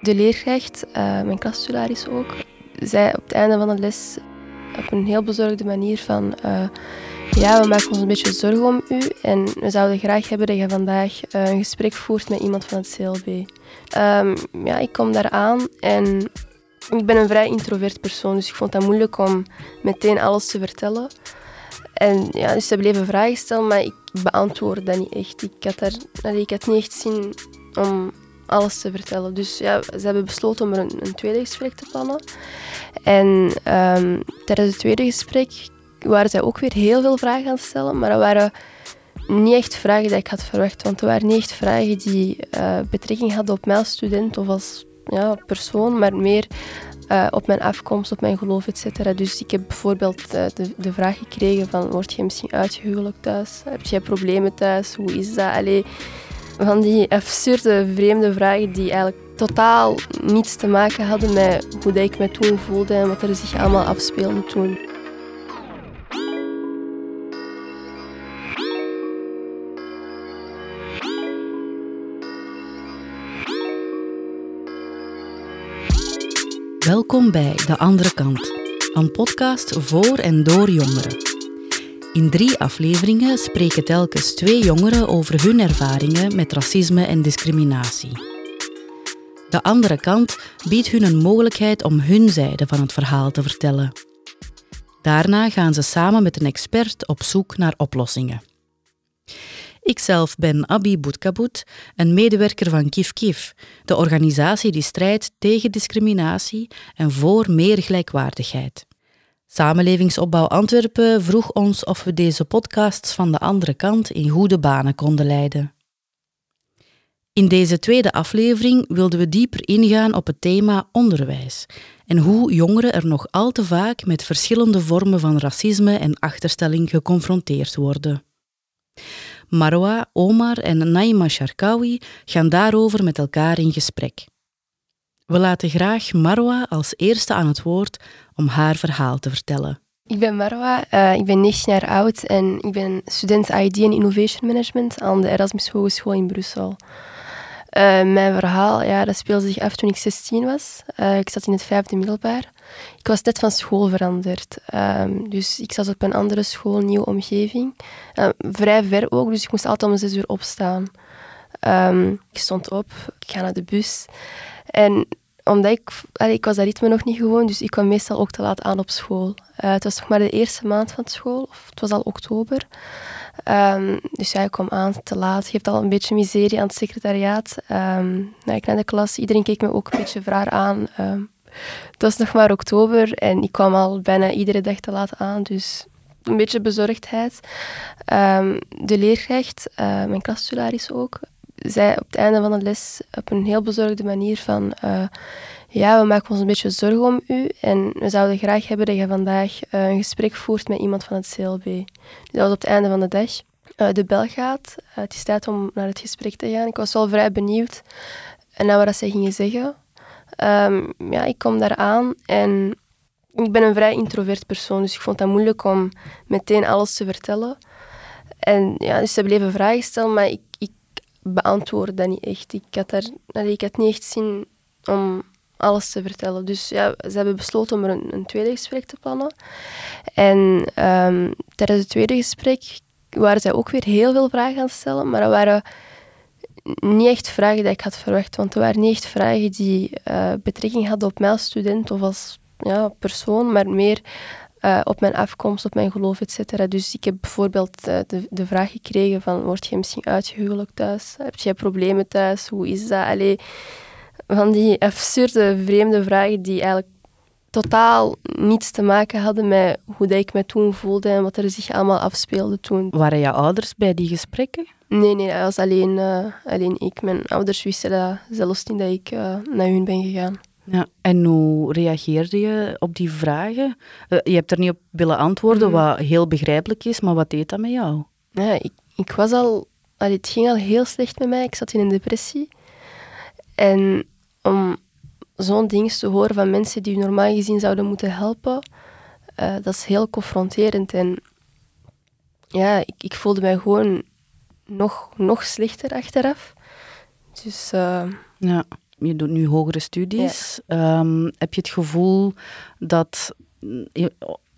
De leerkracht, uh, mijn klassularis ook, zei op het einde van de les op een heel bezorgde manier van... Uh, ja, we maken ons een beetje zorgen om u en we zouden graag hebben dat je vandaag uh, een gesprek voert met iemand van het CLB. Ehm, ja, ik kom daar aan en ik ben een vrij introvert persoon, dus ik vond het moeilijk om meteen alles te vertellen. En ja, dus ze bleven vragen stellen, maar ik beantwoordde dat niet echt. Ik had, daar, ik had niet echt zin om alles te vertellen. Dus ja, ze hebben besloten om er een, een tweede gesprek te plannen. En um, tijdens het tweede gesprek waren zij ook weer heel veel vragen aan het stellen, maar dat waren niet echt vragen die ik had verwacht. Want er waren niet echt vragen die uh, betrekking hadden op mij als student of als ja, persoon, maar meer uh, op mijn afkomst, op mijn geloof, etc. Dus ik heb bijvoorbeeld uh, de, de vraag gekregen van, word je misschien uitgehuwelijkd thuis? Heb jij problemen thuis? Hoe is dat? Allee, van die absurde, vreemde vragen die eigenlijk totaal niets te maken hadden met hoe ik me toen voelde en wat er zich allemaal afspeelde toen. Welkom bij De Andere Kant, een podcast voor en door jongeren. In drie afleveringen spreken telkens twee jongeren over hun ervaringen met racisme en discriminatie. De andere kant biedt hun een mogelijkheid om hun zijde van het verhaal te vertellen. Daarna gaan ze samen met een expert op zoek naar oplossingen. Ikzelf ben Abi Boetkaboet, een medewerker van Kif Kif, de organisatie die strijdt tegen discriminatie en voor meer gelijkwaardigheid. Samenlevingsopbouw Antwerpen vroeg ons of we deze podcasts van de andere kant in goede banen konden leiden. In deze tweede aflevering wilden we dieper ingaan op het thema onderwijs en hoe jongeren er nog al te vaak met verschillende vormen van racisme en achterstelling geconfronteerd worden. Marwa, Omar en Naima Sharkawi gaan daarover met elkaar in gesprek. We laten graag Marwa als eerste aan het woord om haar verhaal te vertellen. Ik ben Marwa, uh, ik ben 19 jaar oud en ik ben student ID en Innovation Management aan de Erasmus Hogeschool in Brussel. Uh, mijn verhaal, ja, dat speelde zich af toen ik 16 was. Uh, ik zat in het vijfde middelbaar. Ik was net van school veranderd. Um, dus ik zat op een andere school, nieuwe omgeving. Vrij ver ook, dus ik moest altijd om zes uur opstaan. Um, ik stond op, ik ga naar de bus. En omdat ik, ik was dat ritme nog niet gewoon, dus ik kwam meestal ook te laat aan op school. het was nog maar de eerste maand van school, of het was al oktober. Um, dus ja, ik kwam aan te laat. Je hebt al een beetje miserie aan het secretariaat. Um, nou, ik naar de klas, iedereen keek me ook een beetje vraag aan. Um, het was nog maar oktober en ik kwam al bijna iedere dag te laat aan, dus een beetje bezorgdheid. de leerkracht, uh, mijn klassularis ook, zei op het einde van de les op een heel bezorgde manier van... Uh, ja, we maken ons een beetje zorgen om u en we zouden graag hebben dat je vandaag uh, een gesprek voert met iemand van het CLB. Dus dat was op het einde van de dag. Uh, de bel gaat. Het is tijd om naar het gesprek te gaan. Ik was wel vrij benieuwd naar wat zij gingen zeggen. Um, ja, ik kom daar aan en ik ben een vrij introvert persoon, dus ik vond het moeilijk om meteen alles te vertellen. En ja, dus ze bleven vragen stellen, maar ik beantwoordde dat niet echt. Ik had, daar, ik had niet echt zin om alles te vertellen. Dus ja, ze hebben besloten om er een, een tweede gesprek te plannen. En um, tijdens het tweede gesprek waren zij ook weer heel veel vragen aan het stellen, maar dat waren niet echt vragen die ik had verwacht, want er waren niet echt vragen die uh, betrekking hadden op mij als student of als ja, persoon, maar meer uh, op mijn afkomst, op mijn geloof, etc. Dus ik heb bijvoorbeeld uh, de, de vraag gekregen van, word je misschien uitgehuwelijkd thuis? Heb jij problemen thuis? Hoe is dat? Allee, van die absurde, vreemde vragen die eigenlijk totaal niets te maken hadden met hoe ik me toen voelde en wat er zich allemaal afspeelde toen. Waren jouw ouders bij die gesprekken? Nee, nee, dat was alleen, uh, alleen ik. Mijn ouders wisten dat zelfs niet dat ik uh, naar hun ben gegaan. Ja, en hoe reageerde je op die vragen? Uh, je hebt er niet op willen antwoorden, mm. wat heel begrijpelijk is, maar wat deed dat met jou? Ja, ik, ik was al... Allee, het ging al heel slecht met mij. Ik zat in een depressie. En om zo'n ding te horen van mensen die normaal gezien zouden moeten helpen, uh, dat is heel confronterend. En ja, ik, ik, voelde mij gewoon nog, nog slechter achteraf. Dus uh, ja. Je doet nu hogere studies. Ehm, heb je het gevoel dat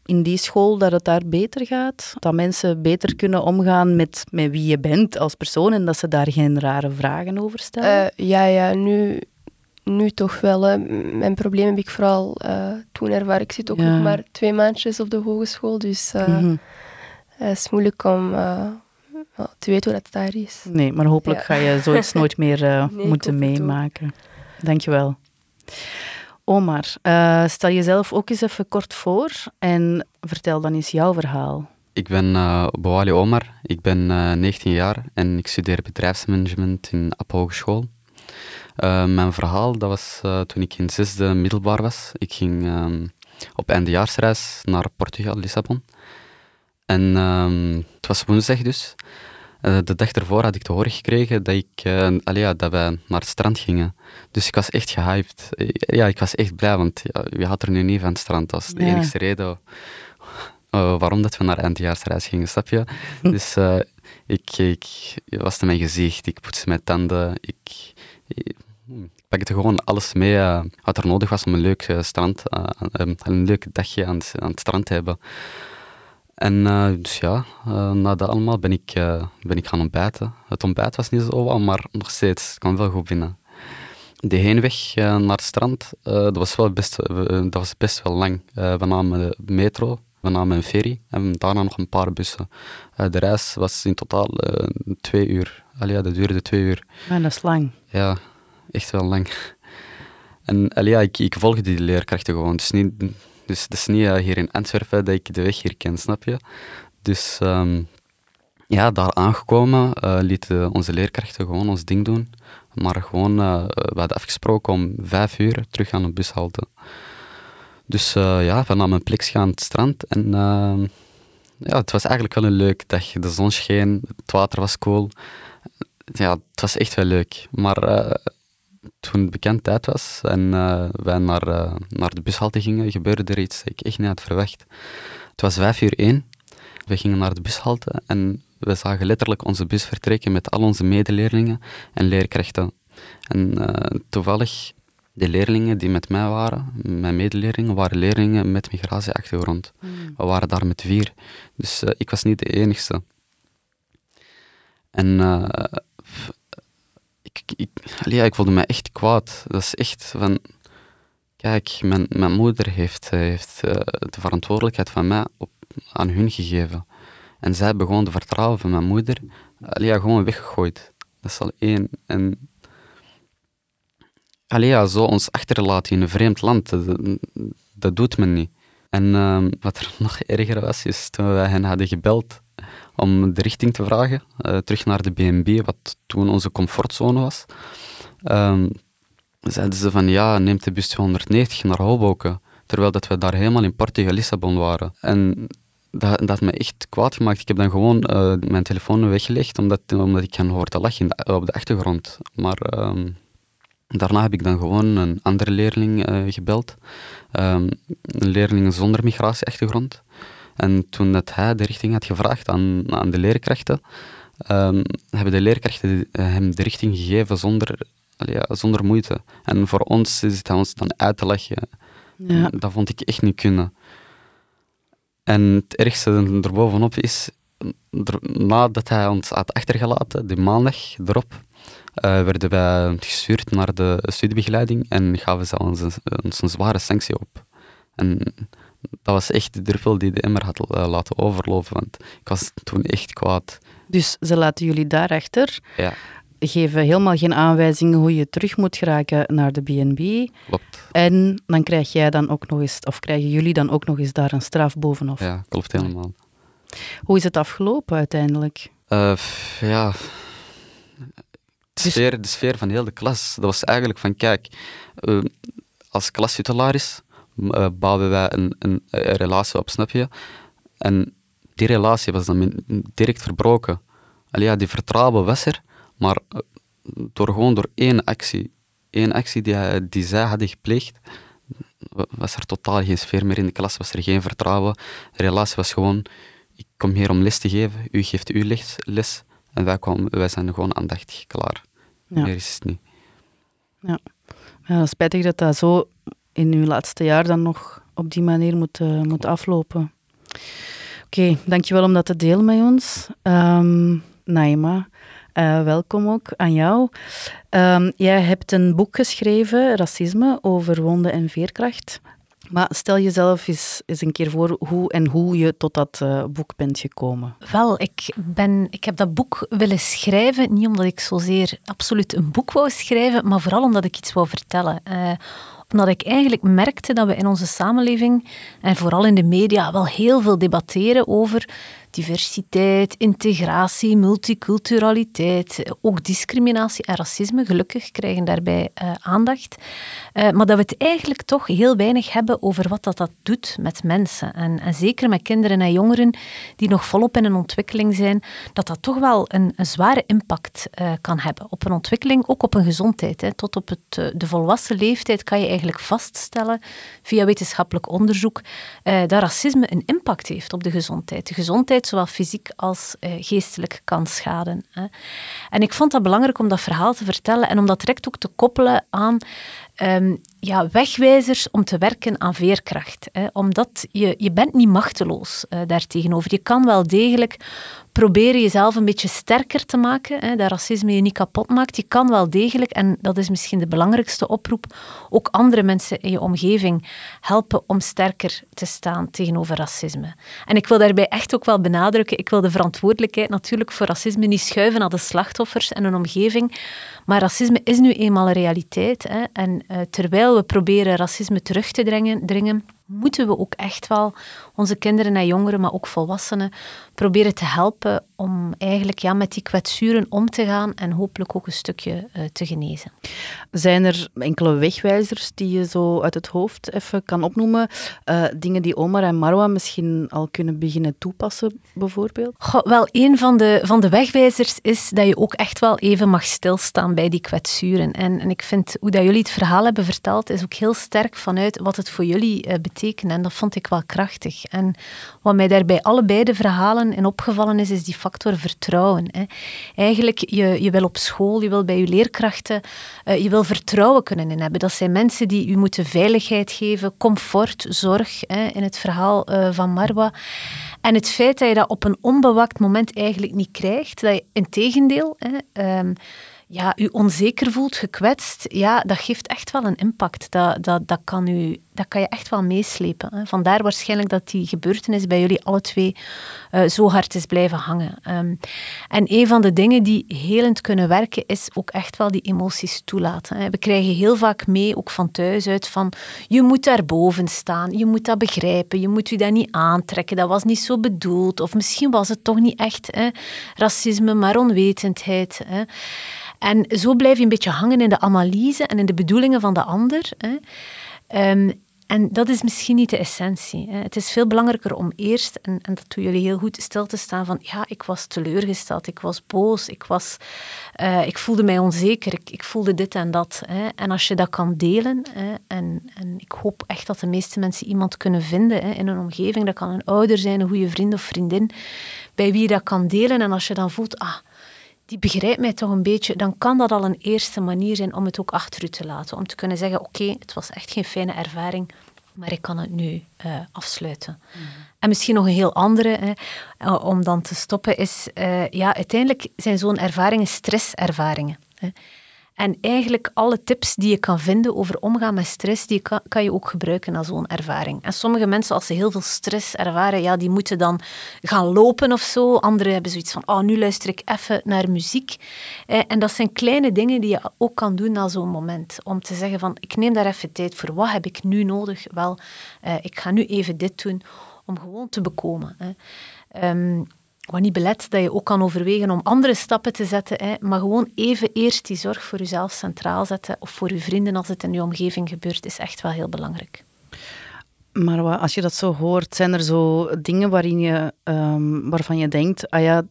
in die school dat het daar beter gaat? Dat mensen beter kunnen omgaan met, met wie je bent als persoon en dat ze daar geen rare vragen over stellen? Uh, ja, ja, nu, nu toch wel. Mijn probleem heb ik vooral uh, toen ervaren. Ik zit ook nog maar twee maandjes op de hogeschool, dus uh, mm -hmm. het is moeilijk om te weten hoe dat daar is. Nee, maar hopelijk ga je zoiets nooit meer nee, moeten meemaken. Dankjewel. Omar, uh, stel jezelf ook eens even kort voor en vertel dan eens jouw verhaal. Ik ben uh, Omar, ik ben uh, 19 jaar en ik studeer bedrijfsmanagement in App Hogeschool. mijn verhaal dat was toen ik in zesde middelbaar was. Ik ging um, op eindejaarsreis naar Portugal, Lissabon. En um, het was woensdag dus. Uh, de dag ervoor had ik te horen gekregen dat, ik, uh, allee, ja, dat wij naar het strand gingen. Dus ik was echt gehyped. Eh, ja, ik was echt blij, want ja, wie had er nu niet van het strand? Dat was de ja. enige reden waarom dat we naar eindjaarsreis gingen, snap je? dus ik, ik was in mijn gezicht, ik poetste mijn tanden, ik, ik, pakte gewoon alles mee wat er nodig was om een leuk strand, een leuk dagje aan, aan het strand te hebben. En uh, dus ja, uh, na dat allemaal ben ik, uh, ben ik gaan ontbijten. Het ontbijt was niet zo warm, maar nog steeds, kwam wel goed binnen. De heenweg naar het strand, dat, was wel best, dat was best wel lang. we namen de metro, we namen een ferry en daarna nog een paar bussen. de reis was in totaal twee uur. Allee, ja, dat duurde twee uur. Ja, dat is lang. Ja, echt wel lang. En allee, ja, ik, ik volgde die leerkrachten gewoon. Dus niet dus het is niet uh, hier in Antwerpen dat ik de weg hier ken, snap je? Dus um, ja, daar aangekomen uh, lieten onze leerkrachten gewoon ons ding doen. Maar gewoon, we hadden afgesproken om vijf uur terug aan de bushalte. Dus ja, we namen een plekje aan het strand en ehm, ja, het was eigenlijk wel een leuk dag. De zon scheen, het water was cool. Ja, het was echt wel leuk. Maar toen het bekend tijd was en uh, wij naar, uh, naar de bushalte gingen, gebeurde er iets dat ik echt niet had verwacht. Het was vijf uur één. We gingen naar de bushalte en we zagen letterlijk onze bus vertrekken met al onze medeleerlingen en leerkrachten. En uh, toevallig, de leerlingen die met mij waren, mijn medeleerlingen, waren leerlingen met migratieachtergrond. Mm. We waren daar met vier. Dus ik was niet de enigste. En ik, ik, voelde me echt kwaad. Dat is echt van... Kijk, mijn, mijn moeder heeft, eh, heeft uh, de verantwoordelijkheid van mij op, aan hun gegeven. En zij hebben gewoon de vertrouwen van mijn moeder ja, gewoon weggegooid. Dat is al één. En ja, zo ons achterlaten in een vreemd land, dat, doet men niet. En uh, wat er nog erger was, is toen we hen hadden gebeld om de richting te vragen, uh, terug naar de BNB, wat toen onze comfortzone was. Um, zeiden ze van ja, neemt de bus 290 naar Hoboken, terwijl dat we daar helemaal in Portugal, Lissabon waren. En dat, dat had me echt kwaad gemaakt. Ik heb dan gewoon uh, mijn telefoon weggelegd, omdat, omdat ik hen hoorde lachen op de achtergrond. Maar um, daarna heb ik dan gewoon een andere leerling uh, gebeld. Um, een leerling zonder migratieachtergrond. En toen dat hij de richting had gevraagd aan, aan de leerkrachten, um, hebben de leerkrachten hem de richting gegeven zonder, ja, zonder moeite. En voor ons is het ons dan uit te leggen. Ja. Dat vond ik echt niet kunnen. En het ergste erbovenop is, nadat hij ons had achtergelaten, die maandag erop, uh, werden wij gestuurd naar de studiebegeleiding en gaven ze ons een, ons een zware sanctie op. En dat was echt de druppel die de emmer had uh, laten overlopen, want ik was toen echt kwaad. Dus ze laten jullie daarachter, ja. geven helemaal geen aanwijzingen hoe je terug moet geraken naar de BNB. Klopt. En dan krijg jij dan ook nog eens, of krijgen jullie dan ook nog eens daar een straf bovenop. Ja, klopt helemaal. Hoe is het afgelopen uiteindelijk? Uh, ja, de sfeer, de sfeer van heel de klas, dat was eigenlijk van, kijk, uh, als klastitularis uh, bouwden wij een, een, een, relatie op, snap je? En die relatie was dan direct verbroken. Allee, ja, die vertrouwen was er, maar uh, door gewoon door één actie, één actie die, die zij hadden gepleegd, was er totaal geen sfeer meer in de klas, was er geen vertrouwen. De relatie was gewoon, ik kom hier om les te geven, u geeft uw les, les en wij, kwamen, wij zijn gewoon aandachtig klaar. Ja. Meer is het niet. Ja. Ja, spijtig dat dat zo in uw laatste jaar dan nog op die manier moet, uh, moet aflopen. Oké, dankjewel om dat te delen met ons. Um, Naima, uh, welkom ook aan jou. Um, jij hebt een boek geschreven, Racisme, over wonden en veerkracht. Maar stel jezelf eens, eens een keer voor hoe en hoe je tot dat uh, boek bent gekomen. Wel, ik, ben, ik heb dat boek willen schrijven, niet omdat ik zozeer absoluut een boek wou schrijven, maar vooral omdat ik iets wou vertellen. Omdat ik eigenlijk merkte dat we in onze samenleving, en vooral in de media, wel heel veel debatteren over diversiteit, integratie, multiculturaliteit, ook discriminatie en racisme, gelukkig krijgen daarbij uh, aandacht. Uh, maar dat we het eigenlijk toch heel weinig hebben over wat dat, dat doet met mensen. En, en zeker met kinderen en jongeren die nog volop in een ontwikkeling zijn, dat dat toch wel een, zware impact uh, kan hebben op een ontwikkeling, ook op een gezondheid. Hè. Tot op het, de volwassen leeftijd kan je eigenlijk vaststellen, via wetenschappelijk onderzoek, dat racisme een impact heeft op de gezondheid. De gezondheid zowel fysiek als uh, geestelijk kan schaden. Hè. En ik vond dat belangrijk om dat verhaal te vertellen en om dat direct ook te koppelen aan um, ja, wegwijzers om te werken aan veerkracht. Hè. Omdat je, je bent niet machteloos uh, daartegenover. Je kan wel degelijk proberen jezelf een beetje sterker te maken, hè, dat racisme je niet kapot maakt. Je kan wel degelijk, en dat is misschien de belangrijkste oproep, ook andere mensen in je omgeving helpen om sterker te staan tegenover racisme. En ik wil daarbij echt ook wel benadrukken, ik wil de verantwoordelijkheid natuurlijk voor racisme niet schuiven naar de slachtoffers en hun omgeving, maar racisme is nu eenmaal een realiteit. Hè, en uh, terwijl we proberen racisme terug te dringen, dringen moeten we ook echt wel onze kinderen en jongeren, maar ook volwassenen, proberen te helpen om eigenlijk ja, met die kwetsuren om te gaan en hopelijk ook een stukje uh, te genezen. Zijn er enkele wegwijzers die je zo uit het hoofd even kan opnoemen? Uh, dingen die Omar en Marwa misschien al kunnen beginnen toepassen, bijvoorbeeld? Goh, wel, een van de, van de wegwijzers is dat je ook echt wel even mag stilstaan bij die kwetsuren. En, en ik vind hoe dat jullie het verhaal hebben verteld, is ook heel sterk vanuit wat het voor jullie uh, betekent. En dat vond ik wel krachtig. En wat mij daarbij allebei de verhalen in opgevallen is, is die factor vertrouwen. Hè. Eigenlijk, je, je wil op school, je wil bij je leerkrachten, uh, je wil vertrouwen kunnen in hebben. Dat zijn mensen die u moeten veiligheid geven, comfort, zorg, hè, in het verhaal uh, van Marwa. En het feit dat je dat op een onbewakt moment eigenlijk niet krijgt, dat je in tegendeel... Hè, um, ja, u onzeker voelt, gekwetst, ja, dat geeft echt wel een impact. Dat, dat, dat, kan, u, dat kan je echt wel meeslepen. Hè. Vandaar waarschijnlijk dat die gebeurtenis bij jullie alle twee uh, zo hard is blijven hangen. Um, en een van de dingen die helend kunnen werken, is ook echt wel die emoties toelaten. Hè. We krijgen heel vaak mee, ook van thuis uit, van je moet daarboven staan, je moet dat begrijpen, je moet u dat niet aantrekken, dat was niet zo bedoeld. Of misschien was het toch niet echt hè, racisme, maar onwetendheid. Hè. En zo blijf je een beetje hangen in de analyse en in de bedoelingen van de ander. Hè. Um, en dat is misschien niet de essentie. Hè. Het is veel belangrijker om eerst, en, en, dat doen jullie heel goed, stil te staan van ja, ik was teleurgesteld, ik was boos, ik, was, uh, ik voelde mij onzeker, ik, ik, voelde dit en dat. Hè. En als je dat kan delen, hè, en, en ik hoop echt dat de meeste mensen iemand kunnen vinden hè, in een omgeving, dat kan een ouder zijn, een goede vriend of vriendin, bij wie je dat kan delen. En als je dan voelt, ah, die begrijpt mij toch een beetje, dan kan dat al een eerste manier zijn om het ook achter u te laten. Om te kunnen zeggen, oké, het was echt geen fijne ervaring, maar ik kan het nu uh, afsluiten. Mm. En misschien nog een heel andere, hè, eh, om dan te stoppen, is, uh, ja, uiteindelijk zijn zo'n ervaringen stresservaringen. Hè. En eigenlijk alle tips die je kan vinden over omgaan met stress, die kan, kan je ook gebruiken als zo'n ervaring. En sommige mensen, als ze heel veel stress ervaren, ja, die moeten dan gaan lopen of zo. Anderen hebben zoiets van, oh, nu luister ik even naar muziek. Eh, en dat zijn kleine dingen die je ook kan doen na zo'n moment. Om te zeggen van, ik neem daar even tijd voor. Wat heb ik nu nodig? Wel, eh, ik ga nu even dit doen om gewoon te bekomen. Hè. Um, wat niet belet dat je ook kan overwegen om andere stappen te zetten, hè, maar gewoon even eerst die zorg voor jezelf centraal zetten of voor je vrienden als het in je omgeving gebeurt, is echt wel heel belangrijk. Maar als je dat zo hoort, zijn er zo dingen waarin je, um, waarvan je denkt, ah ja,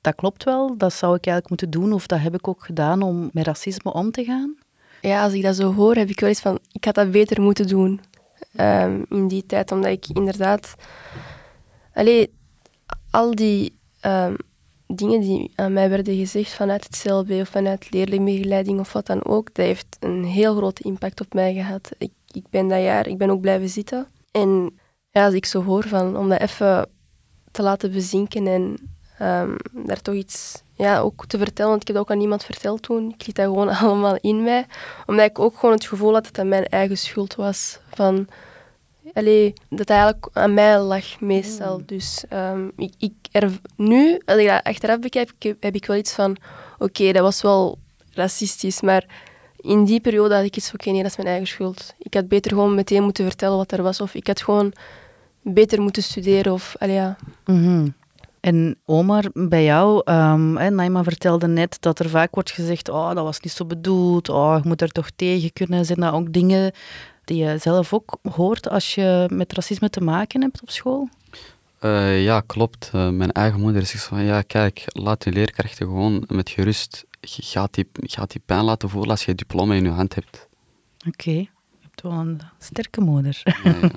dat klopt wel, dat zou ik eigenlijk moeten doen of dat heb ik ook gedaan om met racisme om te gaan? Ja, als ik dat zo hoor, heb ik wel eens van, ik had dat beter moeten doen um, in die tijd, omdat ik inderdaad... Allee, al die um, dingen die aan mij werden gezegd vanuit het CLB of vanuit leerlingbegeleiding of wat dan ook, dat heeft een heel grote impact op mij gehad. Ik, ik ben dat jaar, ik ben ook blijven zitten. En ja, als ik zo hoor van, om dat even te laten bezinken en um, daar toch iets ja, ook te vertellen, want ik heb dat ook aan niemand verteld toen. Ik liet dat gewoon allemaal in mij, omdat ik ook gewoon het gevoel had dat het mijn eigen schuld was. Van, allee, dat eigenlijk aan mij lag meestal. Mm. Dus um, ik, ik er, nu, als ik dat achteraf bekijk, heb ik wel iets van, oké, dat was wel racistisch, maar in die periode had ik iets van, oké, nee, dat is mijn eigen schuld. Ik had beter gewoon meteen moeten vertellen wat er was, of ik had gewoon beter moeten studeren, of, allee, ja. Mm En Omar, bij jou, um, Naima vertelde net dat er vaak wordt gezegd, oh, dat was niet zo bedoeld, oh, je moet er toch tegen kunnen. Zijn dat ook dingen die je zelf ook hoort als je met racisme te maken hebt op school? Uh, ja, klopt. Uh, mijn eigen moeder zegt van, ja, kijk, laat je leerkrachten gewoon met gerust, gaat die, gaat die pijn laten voelen als je je diploma in je hand hebt. Oké, okay. je hebt wel een sterke moeder. Ja, ja.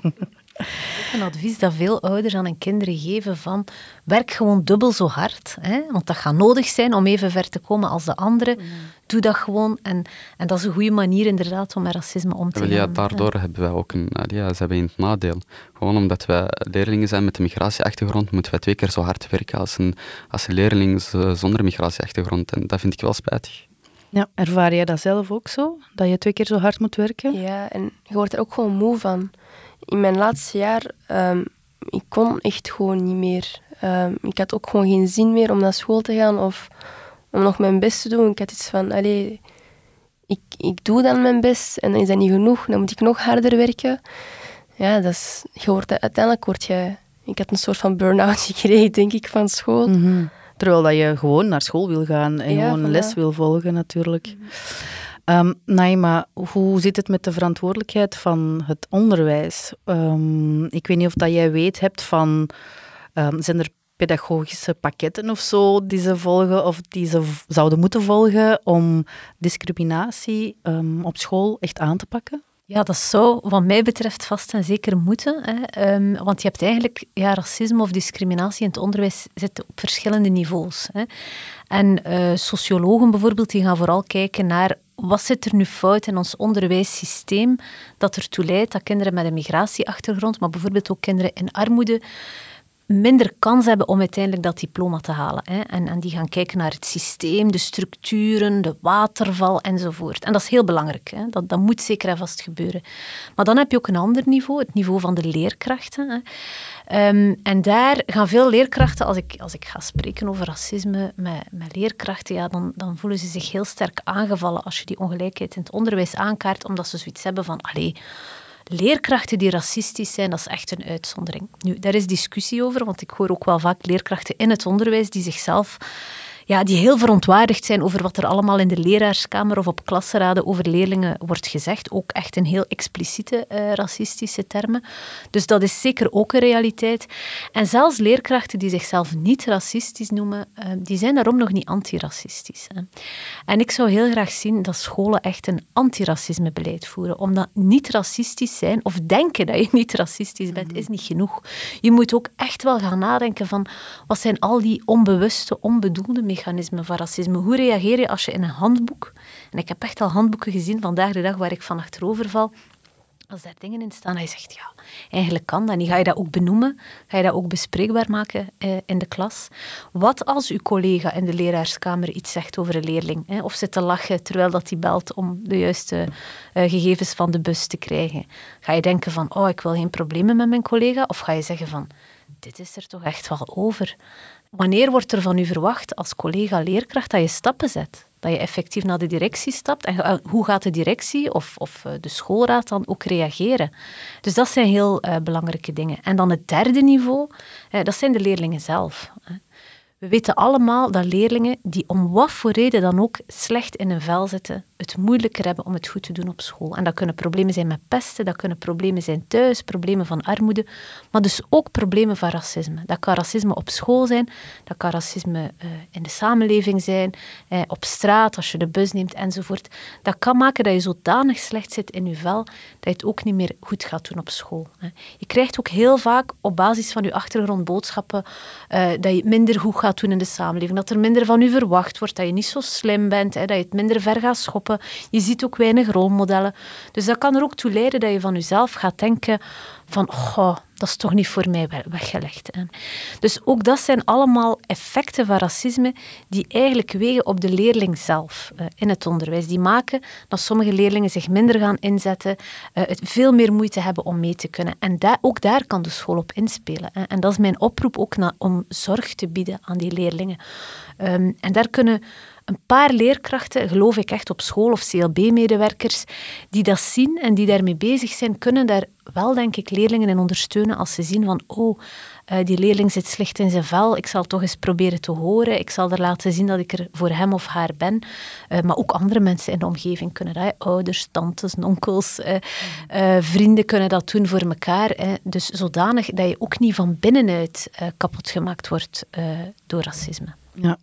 Een advies dat veel ouders aan hun kinderen geven van werk gewoon dubbel zo hard, hè? want dat gaat nodig zijn om even ver te komen als de anderen. Doe dat gewoon en, en dat is een goede manier inderdaad om met racisme om te gaan. Ja, daardoor hebben wij ook een, ja, ze hebben een nadeel. Gewoon omdat wij leerlingen zijn met een migratieachtergrond, moeten wij twee keer zo hard werken als een, als een leerling zonder migratieachtergrond. En dat vind ik wel spijtig. Ja, ervaar jij dat zelf ook zo? Dat je twee keer zo hard moet werken? Ja, en je wordt er ook gewoon moe van in mijn laatste jaar, um, ik kon echt gewoon niet meer. Um, ik had ook gewoon geen zin meer om naar school te gaan of om nog mijn best te doen. Ik had iets van, allee, ik, ik doe dan mijn best en dan is dat niet genoeg. Dan moet ik nog harder werken. Ja, dat is, je wordt, uiteindelijk word je... Ik had een soort van burn-out gekregen, denk ik, van school. Mm Terwijl dat je gewoon naar school wil gaan en gewoon een les wil volgen, natuurlijk. Mhm. Um, Naima, hoe zit het met de verantwoordelijkheid van het onderwijs? Um, ik weet niet of dat jij weet hebt van, um, zijn er pedagogische pakketten of zo die ze volgen of die ze zouden moeten volgen om discriminatie op school echt aan te pakken? Ja, dat zou wat mij betreft vast en zeker moeten. Hè. Um, want je hebt eigenlijk ja, racisme of discriminatie in het onderwijs zit op verschillende niveaus. Hè. En uh, sociologen bijvoorbeeld, die gaan vooral kijken naar wat zit er nu fout in ons onderwijssysteem dat ertoe leidt dat kinderen met een migratieachtergrond, maar bijvoorbeeld ook kinderen in armoede, minder kans hebben om uiteindelijk dat diploma te halen. Hè. En, en die gaan kijken naar het systeem, de structuren, de waterval enzovoort. En dat is heel belangrijk. Hè. Dat, dat moet zeker en vast gebeuren. Maar dan heb je ook een ander niveau, het niveau van de leerkrachten. Hè. Um, en daar gaan veel leerkrachten, als ik, als ik ga spreken over racisme met, met leerkrachten, ja, dan, dan voelen ze zich heel sterk aangevallen als je die ongelijkheid in het onderwijs aankaart, omdat ze zoiets hebben van, allee, leerkrachten die racistisch zijn, dat is echt een uitzondering. Nu, daar is discussie over, want ik hoor ook wel vaak leerkrachten in het onderwijs die zichzelf ja, die heel verontwaardigd zijn over wat er allemaal in de leraarskamer of op klasraden over leerlingen wordt gezegd. Ook echt in heel expliciete uh, racistische termen. Dus dat is zeker ook een realiteit. En zelfs leerkrachten die zichzelf niet racistisch noemen, uh, die zijn daarom nog niet antiracistisch. Hè. En ik zou heel graag zien dat scholen echt een antiracismebeleid voeren. Omdat niet racistisch zijn of denken dat je niet racistisch bent, mhm. is niet genoeg. Je moet ook echt wel gaan nadenken van wat zijn al die onbewuste, onbedoelde mechanismen van racisme. Hoe reageer je als je in een handboek, en ik heb echt al handboeken gezien vandaag de dag waar ik van achterover val, als daar dingen in staan, hij zegt, ja, eigenlijk kan dat niet. Ga je dat ook benoemen? Ga je dat ook bespreekbaar maken eh, in de klas? Wat als uw collega in de leraarskamer iets zegt over een leerling? Hè? Of zit te lachen terwijl dat hij belt om de juiste eh, gegevens van de bus te krijgen? Ga je denken van, oh, ik wil geen problemen met mijn collega? Of ga je zeggen van, dit is er toch echt wel over? Wanneer wordt er van u verwacht als collega-leerkracht dat je stappen zet? Dat je effectief naar de directie stapt? En eh, hoe gaat de directie of, of eh, de schoolraad dan ook reageren? Dus dat zijn heel uh, belangrijke dingen. En dan het derde niveau, dat zijn de leerlingen zelf. We weten allemaal dat leerlingen die om wat voor reden dan ook slecht in een vel zitten, het moeilijker hebben om het goed te doen op school. En dat kunnen problemen zijn met pesten, dat kunnen problemen zijn thuis, problemen van armoede, maar dus ook problemen van racisme. Dat kan racisme op school zijn, dat kan racisme uh, in de samenleving zijn, eh, op straat, als je de bus neemt enzovoort. Dat kan maken dat je zodanig slecht zit in je vel, dat je het ook niet meer goed gaat doen op school. Hè. Je krijgt ook heel vaak op basis van je achtergrond boodschappen uh, dat je het minder goed gaat doen in de samenleving, dat er minder van je verwacht wordt, dat je niet zo slim bent, hè, dat je het minder ver gaat schoppen. Je ziet ook weinig rolmodellen. Dus dat kan er ook toe leiden dat je van jezelf gaat denken van, oh, dat is toch niet voor mij weggelegd. Dus ook dat zijn allemaal effecten van racisme die eigenlijk wegen op de leerling zelf uh, in het onderwijs. Die maken dat sommige leerlingen zich minder gaan inzetten, uh, het veel meer moeite hebben om mee te kunnen. En ook daar kan de school op inspelen. Hè. En dat is mijn oproep ook om zorg te bieden aan die leerlingen. Um, en daar kunnen een paar leerkrachten, geloof ik echt op school of CLB-medewerkers, die dat zien en die daarmee bezig zijn, kunnen daar wel, denk ik, leerlingen in ondersteunen als ze zien van, oh, uh, die leerling zit slecht in zijn vel, ik zal toch eens proberen te horen, ik zal er laten zien dat ik er voor hem of haar ben. Uh, maar ook andere mensen in de omgeving kunnen dat, ouders, tantes, onkels, uh, vrienden kunnen dat doen voor elkaar. Dus zodanig dat je ook niet van binnenuit kapot gemaakt wordt door racisme. Ja.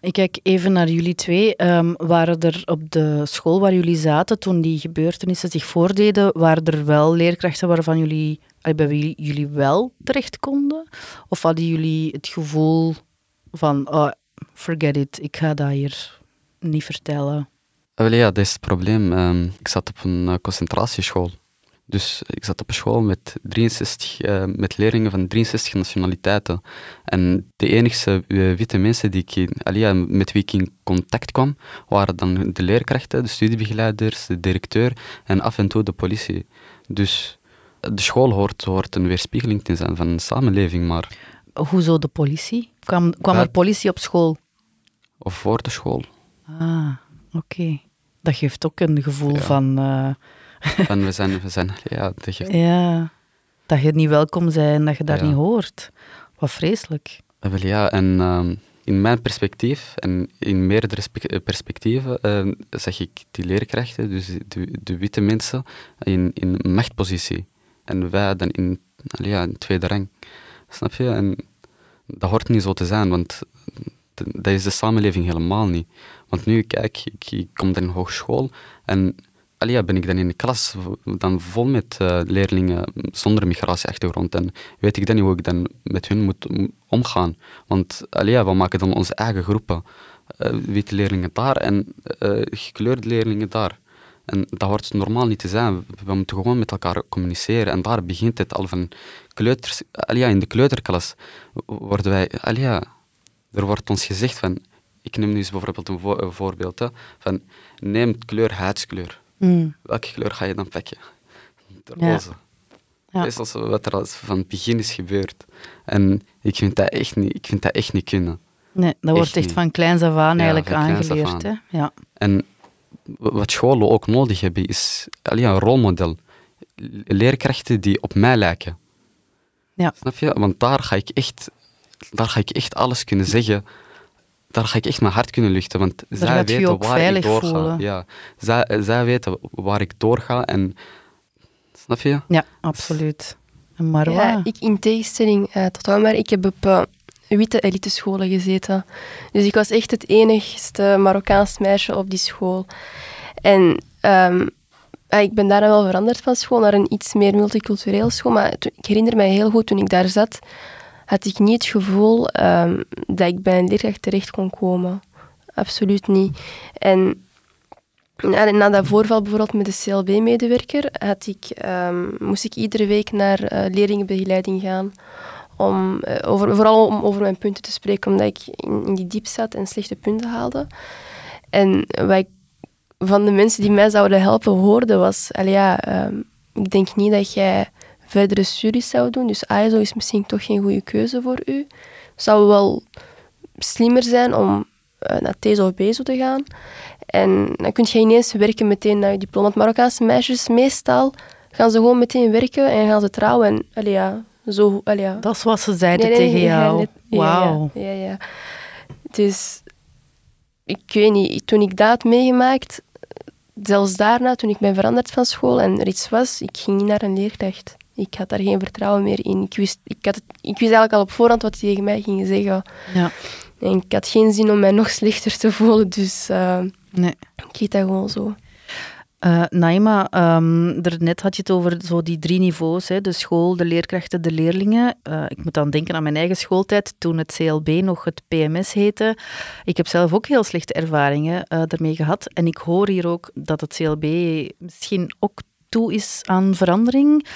Ik kijk even naar jullie twee. Um, waren er op de school waar jullie zaten, toen die gebeurtenissen zich voordeden, waren er wel leerkrachten waarvan jullie, bij wie jullie wel terecht konden? Of hadden jullie het gevoel van, oh, forget it, ik ga dat hier niet vertellen? Wel ja, dat is het probleem. Um, ik zat op een uh, concentratieschool. Dus ik zat op een school met, 63, uh, eh, met leerlingen van 63 nationaliteiten. En de enige uh, witte mensen die ik, allee, met wie ik in contact kwam, waren dan de leerkrachten, de studiebegeleiders, de directeur en af en toe de politie. Dus de school hoort, hoort een weerspiegeling te zijn van de samenleving, maar... Hoezo de politie? Kwam, kwam er politie op school? Of voor de school. Ah, oké. Dat geeft ook een gevoel van... Uh, van we zijn, we zijn ja, dat ja, dat je niet welkom bent, dat je daar niet hoort. Wat vreselijk. Wel ja, en uh, in mijn perspectief en in meerdere perspectieven uh, zeg ik die leerkrachten, dus de, de, witte mensen, in, in machtpositie. En wij dan in, ja, in tweede rang. Snap je? En dat hoort niet zo te zijn, want dat is de samenleving helemaal niet. Want nu, kijk, ik, ik kom dan in hogeschool en Alia, ben ik dan in de klas dan vol met uh, leerlingen zonder migratieachtergrond. En weet ik dan niet hoe ik dan met hun moet omgaan. Want alia, we maken dan onze eigen groepen. Uh, witte leerlingen daar en uh, gekleurde leerlingen daar. En dat hoort normaal niet te zijn. We moeten gewoon met elkaar communiceren. En daar begint het al van kleuters. Alia, in de kleuterklas worden wij... Alia, er wordt ons gezegd van... Ik neem nu eens bijvoorbeeld een, vo voorbeeld. Hè, van neem kleur huidskleur Mm. Welke kleur ga je dan pakken? De roze. Ja. Dat is als wat er van het begin is gebeurd. En ik vind dat echt niet, ik vind dat echt niet kunnen. Nee, dat wordt echt van kleins af aan eigenlijk aangeleerd. Hè? Ja. En wat scholen ook nodig hebben, is alleen een rolmodel. Leerkrachten die op mij lijken. Ja. Snap je? Want daar ga ik echt, daar ga ik echt alles kunnen zeggen daar ga ik echt mijn hart kunnen luchten, want zij weten waar ik doorga. Ja, zij, zij weten waar ik doorga en snap je? Ja, absoluut. Marwa? Ja, ik in tegenstelling uh, tot maar ik heb op uh, witte elitescholen gezeten. Dus ik was echt het enigste Marokkaans meisje op die school. En um, ik ben daarna wel veranderd van school naar een iets meer multicultureel school, maar ik herinner me heel goed toen ik daar zat, had ik niet het gevoel um, dat ik bij een leerkracht terecht kon komen. Absoluut niet. En na, dat voorval bijvoorbeeld met de CLB-medewerker um, moest ik iedere week naar uh, leerlingenbegeleiding gaan. Om, uh, over, vooral om over mijn punten te spreken, omdat ik in, die diep zat en slechte punten haalde. En wat ik van de mensen die mij zouden helpen hoorde was, ja, um, ik denk niet dat jij verdere studies zou doen. Dus ISO is misschien toch geen goede keuze voor u. Zou wel slimmer zijn om uh, naar TESO of BESO te gaan. En dan kun je ineens werken meteen naar je diploma. Want Marokkaanse meisjes, meestal gaan ze gewoon meteen werken en gaan ze trouwen. En, allee, ja, zo, allee, ja. Dat is wat ze zeiden tegen jou. Wauw. Ja, ja, ja, Dus ik weet niet, toen ik dat had meegemaakt, zelfs daarna, toen ik ben veranderd van school en er iets was, ik ging niet naar een leerkracht. Ik had daar geen vertrouwen meer in. Ik wist, ik had het, ik wist eigenlijk al op voorhand wat ze tegen mij gingen zeggen. Ja. En ik had geen zin om mij nog slechter te voelen, dus uh, nee. ik deed dat gewoon zo. Uh, Naima, um, net had je het over zo die drie niveaus, hè, de school, de leerkrachten, de leerlingen. Uh, ik moet dan denken aan mijn eigen schooltijd, toen het CLB nog het PMS heette. Ik heb zelf ook heel slechte ervaringen uh, ermee gehad. En ik hoor hier ook dat het CLB misschien ook toe is aan verandering.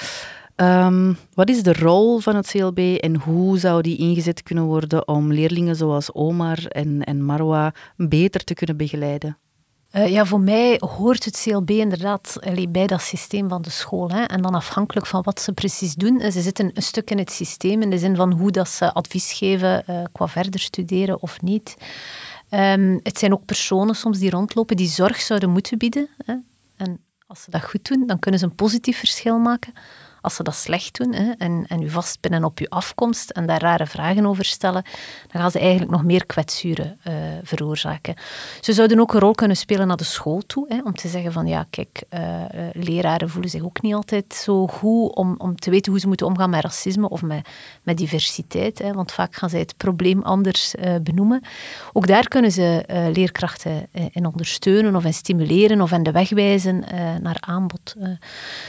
Um, wat is de rol van het CLB en hoe zou die ingezet kunnen worden om leerlingen zoals Omar en, en Marwa beter te kunnen begeleiden? Uh, ja, voor mij hoort het CLB inderdaad bij dat systeem van de school. Hè. En dan afhankelijk van wat ze precies doen. Ze zitten een stuk in het systeem in de zin van hoe dat ze advies geven uh, qua verder studeren of niet. Um, het zijn ook personen soms die rondlopen die zorg zouden moeten bieden. Hè. En als ze dat goed doen, dan kunnen ze een positief verschil maken. Als ze dat slecht doen hè, en, en u vastpinnen op uw afkomst en daar rare vragen over stellen, dan gaan ze eigenlijk nog meer kwetsuren uh, veroorzaken. Ze zouden ook een rol kunnen spelen naar de school toe, hè, om te zeggen van ja, kijk, uh, leraren voelen zich ook niet altijd zo goed om, om te weten hoe ze moeten omgaan met racisme of met, met diversiteit, hè, want vaak gaan zij het probleem anders uh, benoemen. Ook daar kunnen ze leerkrachten in ondersteunen of in stimuleren of in de weg wijzen naar aanbod.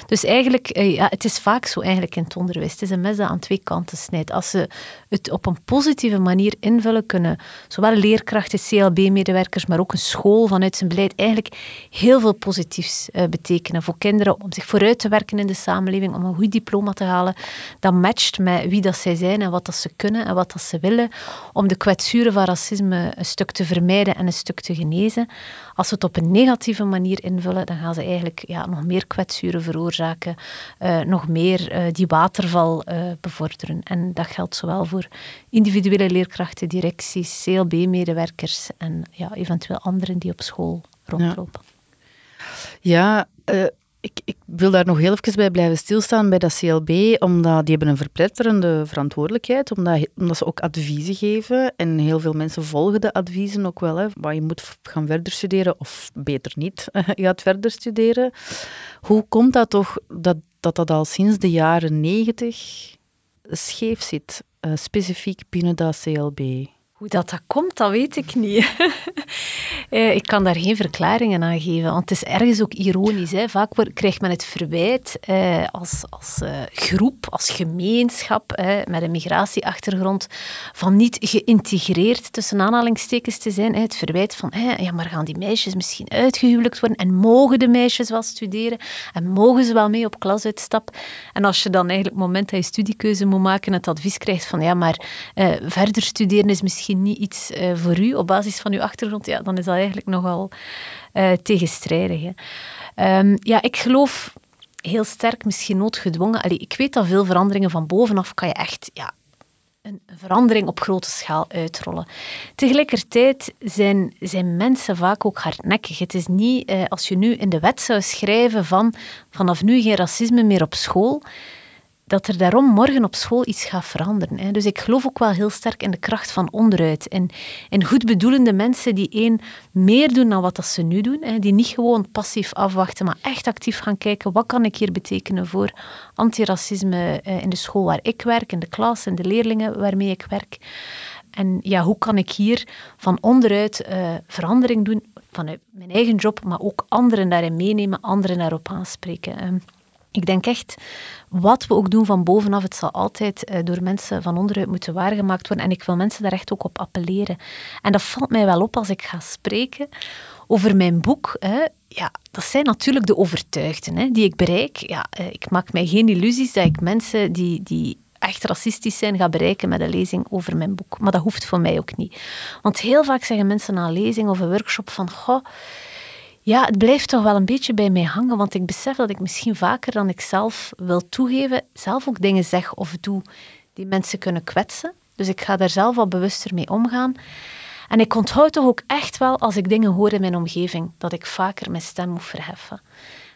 dus eigenlijk, ja, het is vaak zo eigenlijk in het onderwijs. Het is een mes dat aan twee kanten snijdt. Als ze het op een positieve manier invullen, kunnen zowel leerkrachten, CLB-medewerkers, maar ook een school vanuit zijn beleid eigenlijk heel veel positiefs uh, betekenen voor kinderen om zich vooruit te werken in de samenleving, om een goed diploma te halen. Dat matcht met wie dat zij zijn en wat dat ze kunnen en wat dat ze willen, om de kwetsuren van racisme een stuk te vermijden en een stuk te genezen. Als ze het op een negatieve manier invullen, dan gaan ze eigenlijk ja, nog meer kwetsuren veroorzaken, uh, nog meer uh, die waterval uh, bevorderen. En dat geldt zowel voor individuele leerkrachten, directies, CLB-medewerkers en ja, eventueel anderen die op school rondlopen. Ja, ja ik, ik, wil daar nog heel even bij blijven stilstaan bij dat CLB, omdat die hebben een verpletterende verantwoordelijkheid, omdat, omdat ze ook adviezen geven en heel veel mensen volgen de adviezen ook wel. Hè, maar je moet gaan verder studeren of beter niet gaat verder studeren. Hoe komt dat toch dat dat, dat al sinds de jaren negentig scheef zit, uh, specifiek binnen dat CLB? Hoe dat, dat komt, dat weet ik niet. Eh, ik kan daar geen verklaringen aan geven, want het is ergens ook ironisch. Hè. Vaak krijgt men het verwijt eh, als, als eh, groep, als gemeenschap met een migratieachtergrond van niet geïntegreerd tussen aanhalingstekens te zijn. Het verwijt van, ja, maar gaan die meisjes misschien uitgehuwelijkd worden en mogen de meisjes wel studeren en mogen ze wel mee op klasuitstap? En als je dan eigenlijk het moment dat je studiekeuze moet maken het advies krijgt van, ja, maar eh, verder studeren is misschien niet iets uh, voor u op basis van uw achtergrond, ja, dan is dat eigenlijk nogal uh, tegenstrijdig. Hè. Um, ja, ik geloof heel sterk, misschien noodgedwongen. Allee, ik weet dat veel veranderingen van bovenaf kan je echt ja, een verandering op grote schaal uitrollen. Tegelijkertijd zijn, zijn mensen vaak ook hardnekkig. Het is niet eh, als je nu in de wet zou schrijven van vanaf nu geen racisme meer op school dat er daarom morgen op school iets gaat veranderen. Hè. Dus ik geloof ook wel heel sterk in de kracht van onderuit. En, en goedbedoelende mensen die één meer doen dan wat dat ze nu doen. Hè. Die niet gewoon passief afwachten, maar echt actief gaan kijken. Wat kan ik hier betekenen voor antiracisme eh, in de school waar ik werk, in de klas, en de leerlingen waarmee ik werk. En ja, hoe kan ik hier van onderuit uh, verandering doen vanuit mijn eigen job, maar ook anderen daarin meenemen, anderen daarop aanspreken. Ik denk echt, wat we ook doen van bovenaf, het zal altijd uh, door mensen van onderuit moeten waargemaakt worden. En ik wil mensen daar echt ook op appelleren. En dat valt mij wel op als ik ga spreken over mijn boek. Hè. Ja, dat zijn natuurlijk de overtuigden hè, die ik bereik. Ja, uh, ik maak mij geen illusies dat ik mensen die, die echt racistisch zijn ga bereiken met een lezing over mijn boek. Maar dat hoeft voor mij ook niet. Want heel vaak zeggen mensen na een lezing of een workshop van... Goh, ja, het blijft toch wel een beetje bij mij hangen, want ik besef dat ik misschien vaker dan ik zelf wil toegeven, zelf ook dingen zeg of doe die mensen kunnen kwetsen. Dus ik ga daar zelf wat bewuster mee omgaan. En ik onthoud toch ook echt wel, als ik dingen hoor in mijn omgeving, dat ik vaker mijn stem moet verheffen.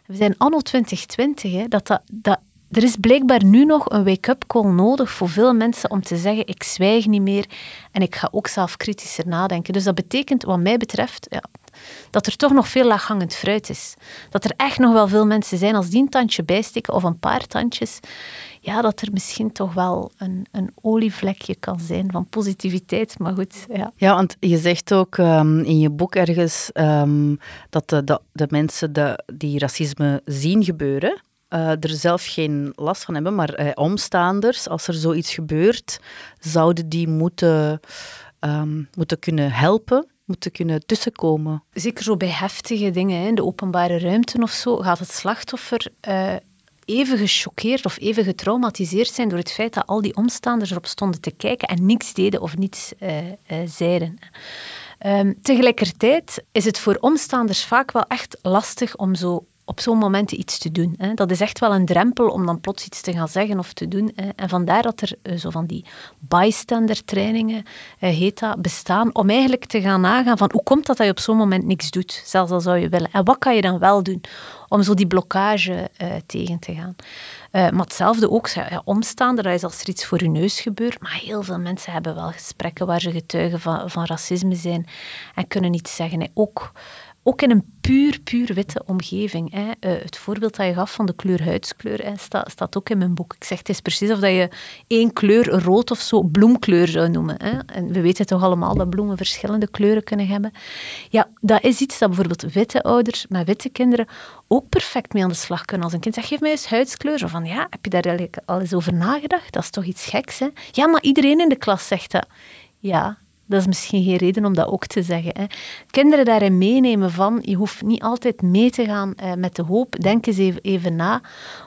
We zijn anno 2020, hè, dat, dat, dat er is blijkbaar nu nog een wake-up call nodig voor veel mensen om te zeggen, ik zwijg niet meer en ik ga ook zelf kritischer nadenken. Dus dat betekent, wat mij betreft, ja, dat er toch nog veel laaghangend fruit is. Dat er echt nog wel veel mensen zijn, als die een tandje bijsteken of een paar tandjes, ja, dat er misschien toch wel een, een olievlekje kan zijn van positiviteit. Maar goed, ja. Ja, want je zegt ook um, in je boek ergens um, dat de, de, mensen de, die racisme zien gebeuren, uh, er zelf geen last van hebben, maar uh, omstaanders, als er zoiets gebeurt, zouden die moeten, um, moeten kunnen helpen moeten kunnen tussenkomen. Zeker zo bij heftige dingen, in de openbare ruimte of zo, gaat het slachtoffer uh, even gechoqueerd of even getraumatiseerd zijn door het feit dat al die omstaanders erop stonden te kijken en niks deden of niets uh, uh, zeiden. Um, tegelijkertijd is het voor omstaanders vaak wel echt lastig om zo op zo'n momenten iets te doen. Hè. Dat is echt wel een drempel om dan plots iets te gaan zeggen of te doen. Hè. En vandaar dat er uh, zo van die bystander trainingen, uh, heet bestaan, om eigenlijk te gaan nagaan van hoe komt dat dat je op zo'n moment niks doet, zelfs al zou je willen. En wat kan je dan wel doen om zo die blokkage uh, tegen te gaan. maar hetzelfde ook, ja, omstaander, dat is als er iets voor je neus gebeurt, maar heel veel mensen hebben wel gesprekken waar ze getuigen van, van racisme zijn en kunnen iets zeggen. Hè. Ook ook in een puur, puur witte omgeving. Hè. Uh, het voorbeeld dat je gaf van de kleur huidskleur hè, staat, staat ook in mijn boek. Ik zeg, het is precies of dat je één kleur, rood of zo, bloemkleur zou noemen. Hè. En we weten toch allemaal dat bloemen verschillende kleuren kunnen hebben. Ja, dat is iets dat bijvoorbeeld witte ouders met witte kinderen ook perfect mee aan de slag kunnen. Als een kind zegt, geef mij eens huidskleur. Zo van, ja, heb je daar eigenlijk al eens over nagedacht? Dat is toch iets geks, hè? Ja, maar iedereen in de klas zegt dat. Ja, dat is misschien geen reden om dat ook te zeggen. Hè. Kinderen daarin meenemen van, je hoeft niet altijd mee te gaan eh, met de hoop, denk eens even, even na.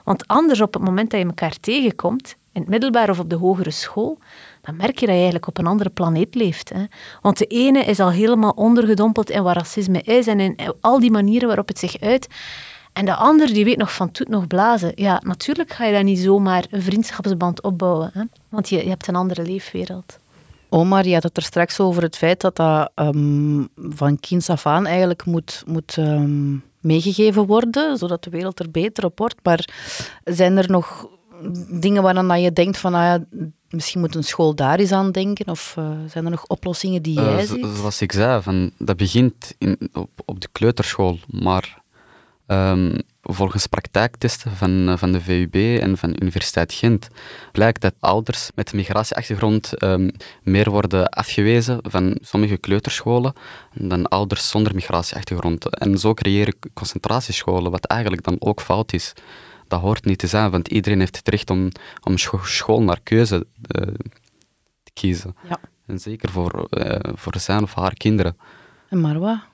Want anders op het moment dat je elkaar tegenkomt, in het middelbaar of op de hogere school, dan merk je dat je eigenlijk op een andere planeet leeft. Hè. Want de ene is al helemaal ondergedompeld in wat racisme is en in al die manieren waarop het zich uit. En de ander die weet nog van toet nog blazen. Ja, natuurlijk ga je dan niet zomaar een vriendschapsband opbouwen. Hè. Want je, je hebt een andere leefwereld. Omar, je had het er straks over het feit dat dat um, van kinds af aan eigenlijk moet, moet um, meegegeven worden, zodat de wereld er beter op wordt. Maar zijn er nog dingen waaraan je denkt van, ah ja, misschien moet een school daar eens aan denken? Of uh, zijn er nog oplossingen die jij uh, ziet? Zoals ik zei, van, dat begint in, op, op de kleuterschool, maar um, volgens praktijktesten van, eh, van de VUB en van de Universiteit Gent blijkt dat ouders met migratieachtergrond um, meer worden afgewezen van sommige kleuterscholen dan ouders zonder migratieachtergrond. En zo creëren concentratiescholen, wat eigenlijk dan ook fout is. Dat hoort niet te zijn, want iedereen heeft het recht om, om school naar keuze uh, te kiezen. Ja. En zeker voor, uh, voor zijn of haar kinderen. En Marwa,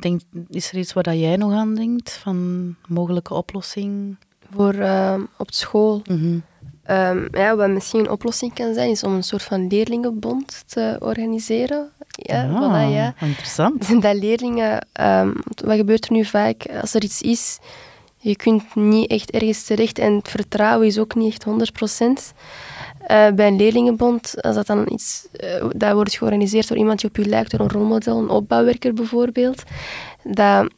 Denk, is er iets waar jij nog aan denkt van mogelijke oplossing? Voor uh, op school. Mm um, ja, wat misschien een oplossing kan zijn, is om een soort van leerlingenbond te organiseren. Ja, ah, voilà, ja. interessant. Dat leerlingen, um, wat gebeurt er nu vaak als er iets is? Je kunt niet echt ergens terecht en het vertrouwen is ook niet echt 100%. Uh, bij een leerlingenbond, als dat dan iets uh, dat wordt georganiseerd door iemand die op je lijkt, door een rolmodel, een opbouwwerker bijvoorbeeld, dat,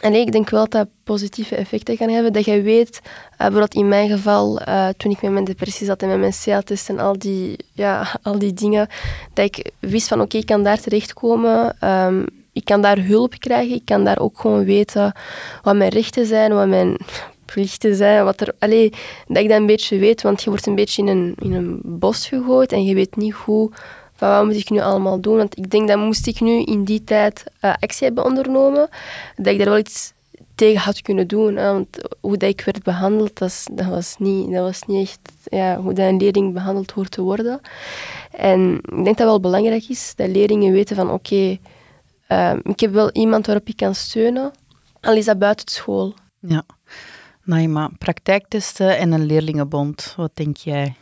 en ik denk wel dat dat positieve effecten kan hebben. Dat je weet, uh, bijvoorbeeld in mijn geval, toen ik met mijn depressie zat en met mijn CA-test en al die, ja, al die dingen, dat ik wist van oké, ik kan daar terechtkomen. Um, ik kan daar hulp krijgen. Ik kan daar ook gewoon weten wat mijn rechten zijn, wat mijn plichten zijn. Wat er, allee, dat ik dat een beetje weet, want je wordt een beetje in een, in een bos gegooid en je weet niet hoe, van wat moet ik nu allemaal doen. Want ik denk dat moest ik nu in die tijd uh, actie hebben ondernomen, dat ik daar wel iets tegen had kunnen doen. Hè? Want hoe dat ik werd behandeld, dat, was, niet, dat was niet echt ja, hoe dat een leerling behandeld hoort te worden. En ik denk dat wel belangrijk is dat leerlingen weten van oké, uh, ik heb wel iemand waarop ik kan steunen, al is dat buiten school. Ja. Naima, praktijktesten en een leerlingenbond, wat denk jij?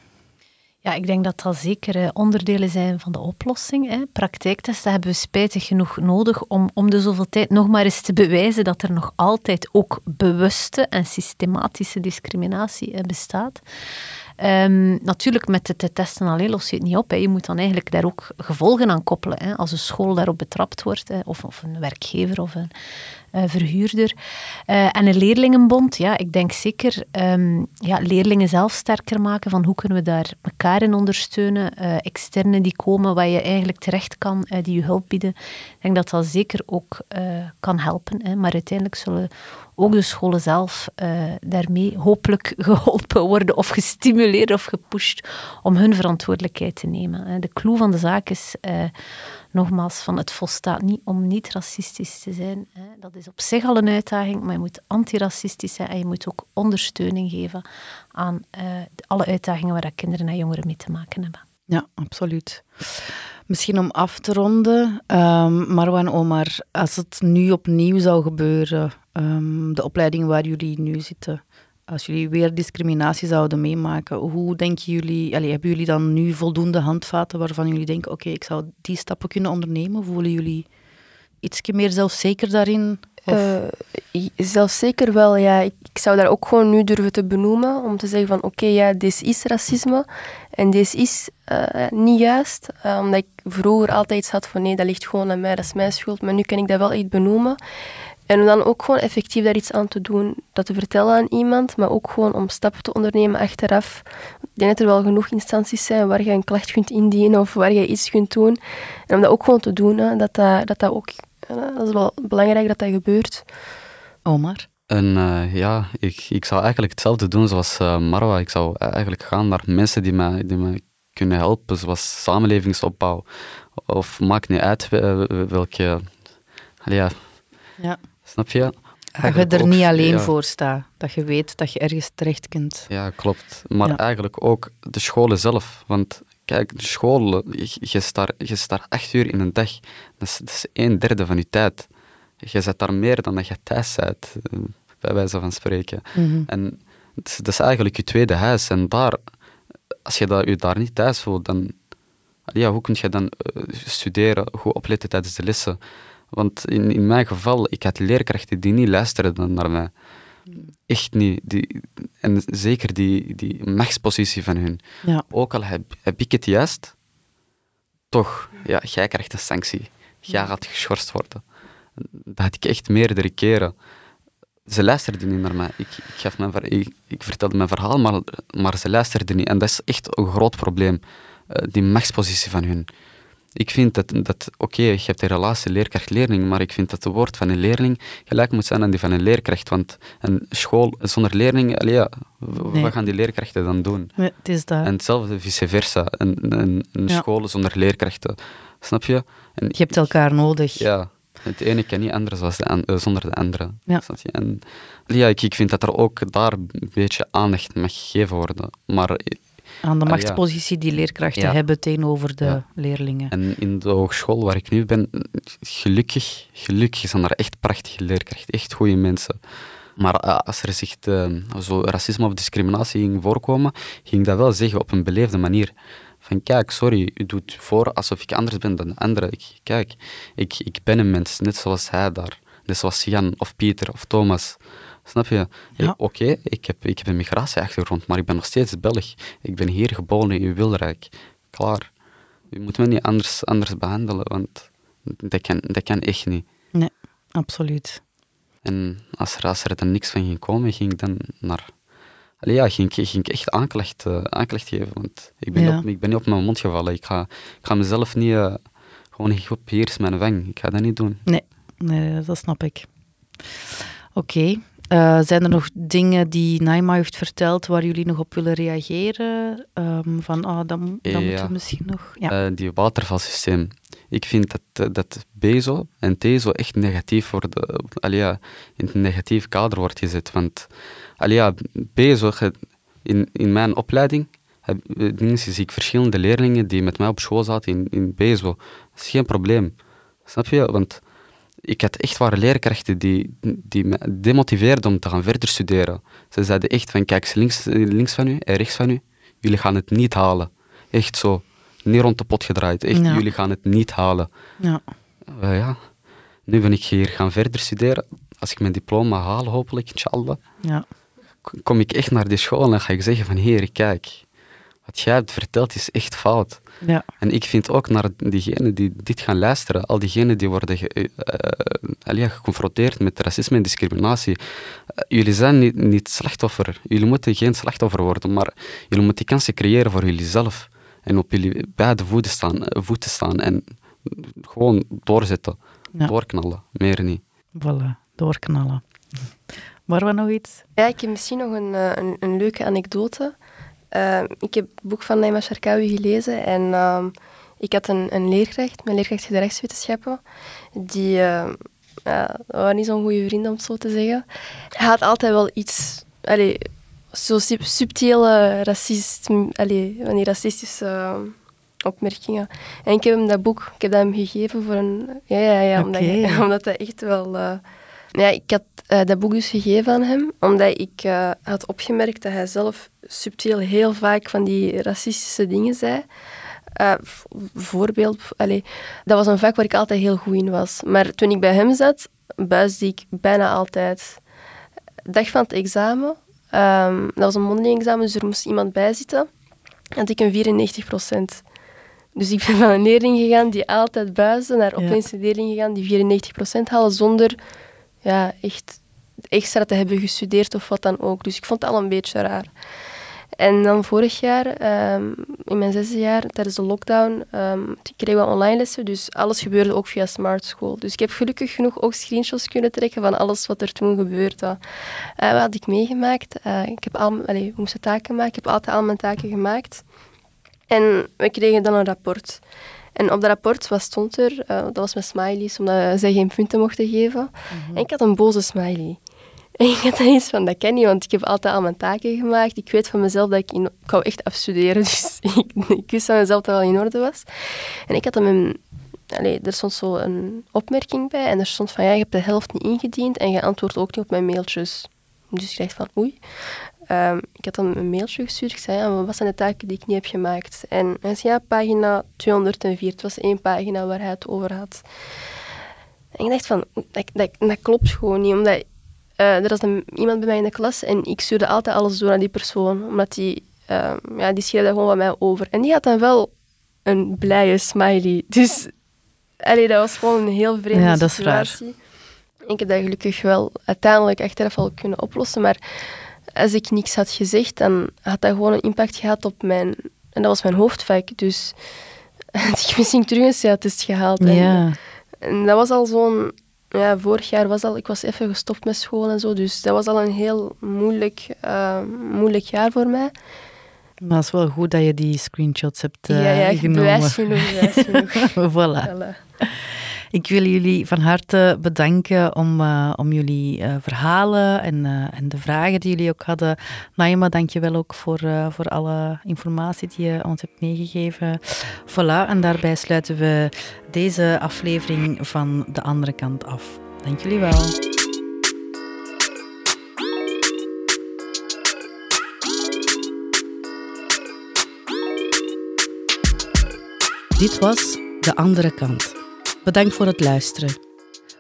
Ja, ik denk dat dat zeker eh, onderdelen zijn van de oplossing. Hè. Praktijktesten hebben we spijtig genoeg nodig om om de zoveel tijd nog maar eens te bewijzen dat er nog altijd ook bewuste en systematische discriminatie eh, bestaat. Um, natuurlijk, met de testen alleen los je het niet op. Hè. Je moet dan eigenlijk daar ook gevolgen aan koppelen. Hè. Als een school daarop betrapt wordt, hè, of, of een werkgever of een, eh, verhuurder. Eh, en een leerlingenbond, ja, ik denk zeker um, ja, leerlingen zelf sterker maken van hoe kunnen we daar elkaar in ondersteunen. Uh, externen die komen waar je eigenlijk terecht kan, die je hulp bieden. Ik denk dat dat zeker ook kan helpen. Hè. Maar uiteindelijk zullen ook de scholen zelf daarmee hopelijk geholpen worden of gestimuleerd of gepusht om hun verantwoordelijkheid te nemen. De clue van de zaak is nogmaals, van het volstaat niet om niet racistisch te zijn. Hè. Dat is op zich al een uitdaging, maar je moet antiracistisch zijn en je moet ook ondersteuning geven aan uh, alle uitdagingen waar kinderen en jongeren mee te maken hebben. Ja, absoluut. Misschien om af te ronden, um, Marwan Omar, als het nu opnieuw zou gebeuren, um, de opleiding waar jullie nu zitten, als jullie weer discriminatie zouden meemaken, hoe denken jullie, allez, hebben jullie dan nu voldoende handvaten waarvan jullie denken, oké, ik zou die stappen kunnen ondernemen? Voelen jullie iets meer zelfzeker daarin? Uh, zelfzeker wel, ja. Ik, zou daar ook gewoon nu durven te benoemen, om te zeggen van, oké, ja, dit is racisme en dit is uh, niet juist. Uh, omdat ik vroeger altijd had van, nee, dat ligt gewoon aan mij, dat is mijn schuld. Maar nu kan ik dat wel echt benoemen. En om dan ook gewoon effectief daar iets aan te doen, dat te vertellen aan iemand, maar ook gewoon om stappen te ondernemen achteraf. Ik denk dat er wel genoeg instanties zijn waar je een klacht kunt indienen of waar je iets kunt doen. En om dat ook gewoon te doen, hè, dat, dat, dat, dat ook, dat is wel belangrijk dat dat gebeurt. Omar? En uh, ja, ik, ik zou eigenlijk hetzelfde doen zoals uh, Marwa. Ik zou eigenlijk gaan naar mensen die mij, die mij kunnen helpen, zoals samenlevingsopbouw. Of maakt niet uit welke... Ja, ja. Snap je? Dat je er niet alleen voor staat. Dat je weet dat je ergens terecht kunt. Ja, klopt. Maar eigenlijk ook de scholen zelf. Want kijk, de scholen, je, je, staat, je staat acht uur in een dag. Dat is, dat is een derde van je tijd. Je zet daar meer dan dat je thuis bent, eh, bij wijze van spreken. Mhm. En dat is, dat is, eigenlijk je tweede huis. En daar, als je dat, je daar niet thuis voelt, dan... Ja, hoe kun je dan uh, studeren, goed opletten tijdens de lessen? Want in, in mijn geval, ik had leerkrachten die niet luisterden naar mij. Echt niet. Die, en zeker die, die machtspositie van hun. Ja. Ook al heb, heb ik het juist, toch, ja, jij krijgt een sanctie. Jij gaat geschorst worden. Dat had ik echt meerdere keren. Ze luisterden niet naar mij. Ik, ik, gaf mijn, ik, ik vertelde mijn verhaal, maar, maar ze luisterden niet. En dat is echt een groot probleem. Uh, die machtspositie van hun ik vind dat, dat oké, je hebt een relatie leerkracht-leerling, maar ik vind dat het woord van een leerling gelijk moet zijn aan die van een leerkracht. Want een school zonder leerling, allee, ja, wat gaan die leerkrachten dan doen? het is dat. En hetzelfde vice versa. Een, een, een school zonder leerkrachten. Snap je? En je hebt elkaar nodig. Ja. Het ene kan niet anders als de eh, zonder de andere. Ja. En ja, ik, ik vind dat er ook daar een beetje aandacht mag gegeven worden. Maar aan de ah, machtspositie die leerkrachten hebben tegenover de leerlingen. En in de hogeschool waar ik nu ben, gelukkig, gelukkig zijn er echt prachtige leerkrachten, echt goede mensen. Maar eh, als er zich uh, zo racisme of discriminatie ging voorkomen, ging dat wel zeggen op een beleefde manier. Van kijk, sorry, u doet voor alsof ik anders ben dan de anderen. kijk, ik, ik ben een mens, net zoals hij daar. Net zoals Jan of Pieter of Thomas. Snap je? Ja. Oké, ik, heb, ik heb een migratieachtergrond, maar ik ben nog steeds Belg. Ik ben hier geboren in Wilrijk. Klaar. Je moet me niet anders, anders behandelen, want dat kan, dat kan echt niet. Nee, absoluut. En als er, als er dan niks van ging komen, ging ik dan naar... Allee, ja, ging, ging ik echt aanklacht, uh, aanklacht geven, want ik ben, op, ik ben niet op mijn mond gevallen. Ik ga, ik ga mezelf niet... Uh, gewoon, hier is mijn wang. Ik ga dat niet doen. Nee, nee dat snap ik. Oké, uh, zijn er nog dingen die Naima heeft verteld waar jullie nog op willen reageren? Um, van, ah, dan, dan ja. moeten we misschien nog... Ja. Uh, die watervalsysteem. Ik vind dat, eh, dat BESO en TESO echt negatief worden, alia, in het negatief kader wordt gezet. Want alia, BESO, in, in mijn opleiding, heb, zie ik verschillende leerlingen die met mij op school zaten in, in BESO. Dat is geen probleem. Snap je? Want ik had echt waar leerkrachten die, die me demotiveerden om te gaan verder studeren. Ze zeiden echt van, kijk, links, links van u en rechts van u, jullie gaan het niet halen. Echt zo. Niet rond de pot gedraaid. Echt, jullie gaan het niet halen. Ja. Uh, ja. Nu ben ik hier gaan verder studeren. Als ik mijn diploma haal, hopelijk, inshallah, ja. kom ik echt naar die school en ga ik zeggen van, heer, kijk, wat jij hebt verteld is echt fout. Ja. En ik vind ook naar diegenen die dit gaan luisteren, al diegenen die worden ge, uh, uh, geconfronteerd met racisme en discriminatie, uh, jullie zijn niet, niet slachtoffer. Jullie moeten geen slachtoffer worden, maar jullie moeten die kansen creëren voor jullie zelf. En op jullie beide voeten staan, voeten staan en gewoon doorzetten, ja. doorknallen, meer niet. Voilà, doorknallen. Marwa nog iets? Ja, ik heb misschien nog een, een, een leuke anekdote. Uh, ik heb het boek van Naima Sharkawi gelezen en uh, ik had een, een leerkracht, mijn leerkracht rechtswetenschappen, die uh, ja, was niet zo'n goede vriend om het zo te zeggen. Hij had altijd wel iets, allee, zo subtiele racist, allee, van die racistische opmerkingen. En ik heb hem dat boek, ik heb dat hem gegeven voor een, ja, ja, ja, omdat, okay. omdat hij echt wel ja, ik had uh, dat boek dus gegeven aan hem, omdat ik uh, had opgemerkt dat hij zelf subtiel heel vaak van die racistische dingen zei. Uh, voorbeeld, allez, dat was een vak waar ik altijd heel goed in was. Maar toen ik bij hem zat, buisde ik bijna altijd. Dag van het examen, um, dat was een mondeling examen, dus er moest iemand bij zitten. Had ik een 94 procent. Dus ik ben van een leerling gegaan die altijd buisde, naar opeens een leerling gegaan die 94 procent haalde, zonder ja, echt extra te hebben gestudeerd of wat dan ook. Dus ik vond het al een beetje raar. En dan vorig jaar, um, in mijn zesde jaar, tijdens de lockdown, um, kregen we online lessen. Dus alles gebeurde ook via Smart School. Dus ik heb gelukkig genoeg ook screenshots kunnen trekken van alles wat er toen gebeurde. Uh, wat had ik meegemaakt? Uh, ik heb al, moesten taken maken. Ik heb altijd al mijn taken gemaakt. En we kregen dan een rapport. En op dat rapport, wat stond er? Uh, dat was met smileys, omdat zij geen punten mochten geven. Mhm. En ik had een boze smiley. En ik had dan iets van, dat ken niet, want ik heb altijd al mijn taken gemaakt. Ik weet van mezelf dat ik, in, ik wou echt afstuderen, dus ik, ik wist van mezelf dat het wel in orde was. En ik had hem een... Allee, er stond zo een opmerking bij en er stond van, ja, je hebt de helft niet ingediend en je antwoordt ook niet op mijn mailtjes. Dus ik dacht van, oei. Um, ik had dan een mailtje gestuurd. Ik zei, ja, wat zijn de taken die ik niet heb gemaakt? En hij zei, ja, pagina 204. Het was één pagina waar hij het over had. En ik dacht van, dat, dat, dat klopt gewoon niet. Omdat uh, er was een, iemand bij mij in de klas en ik stuurde altijd alles door aan die persoon. Omdat die, uh, ja, die schreeuwde gewoon van mij over. En die had dan wel een blije smiley. Dus allee, dat was gewoon een heel vreemde ja, dat situatie. Is raar. Ik heb dat gelukkig wel uiteindelijk achteraf al kunnen oplossen. Maar als ik niks had gezegd, dan had dat gewoon een impact gehad op mijn... En dat was mijn hoofdvak, dus had ik misschien terug een gehaald. Ja. En, dat was al zo'n... Ja, vorig jaar was al... Ik was even gestopt met school en zo, dus dat was al een heel moeilijk, uh, moeilijk jaar voor mij. Maar het is wel goed dat je die screenshots hebt uh, ja, ja, genomen. Ja, genoeg, bewijs genoeg. voilà. voilà. Ik wil jullie van harte bedanken om, uh, om jullie uh, verhalen en, uh, en de vragen die jullie ook hadden. Naima, dank je wel ook voor, voor alle informatie die je ons hebt meegegeven. Voilà, en daarbij sluiten we deze aflevering van De Andere Kant af. Dank jullie wel. Dit was De Andere Kant. Bedankt voor het luisteren.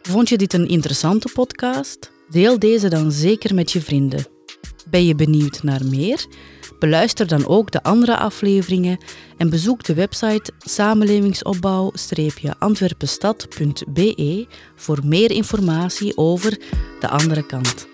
Vond je dit een interessante podcast? Deel deze dan zeker met je vrienden. Ben je benieuwd naar meer? Beluister dan ook de andere afleveringen en bezoek de website samenlevingsopbouw-antwerpenstad.be voor meer informatie over de andere kant.